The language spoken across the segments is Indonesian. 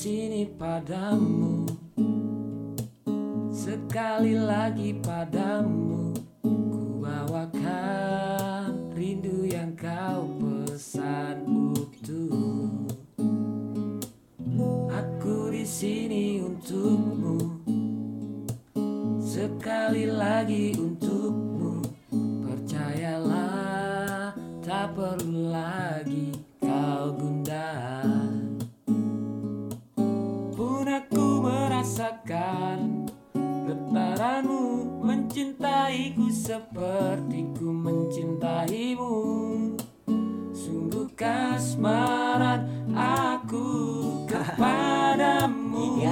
sini padamu. Sekali lagi padamu Ku bawakan rindu yang kau pesan utuh Aku di sini untukmu. Sekali lagi untukmu. Percayalah tak perlu lagi Getaranmu mencintaiku seperti ku mencintaimu. Sungguh kasmaran aku kepadamu.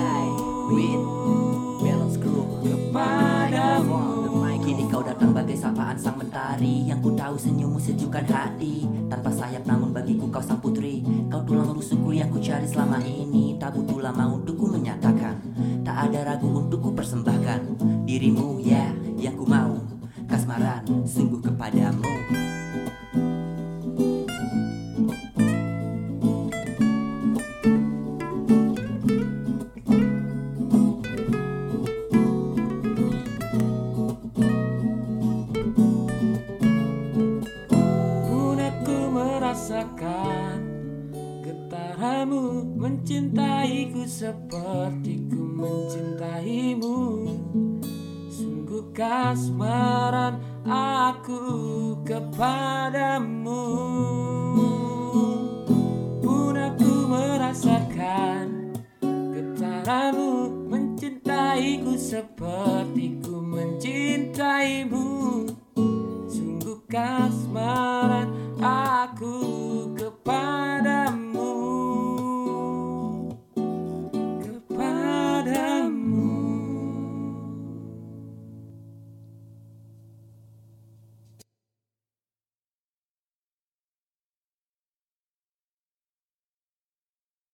Kini kau datang bagai sapaan sang mentari. Yang ku tahu senyummu sejukkan hati. Tanpa sayap namun bagiku kau sang putri. Kau tulang rusukku yang ku cari selama ini. Tak butuh lama untukku menyatakan. Tak ada ragu untukku persembahkan Dirimu ya yang ku mau. Kasmaran sungguh kepadamu. Merasakan Getaranmu mencintaiku seperti ku mencintaimu Kasmaran aku kepadamu. Pun aku merasakan Getaranmu mencintaiku seperti ku mencintaimu. Sungguh kasmaran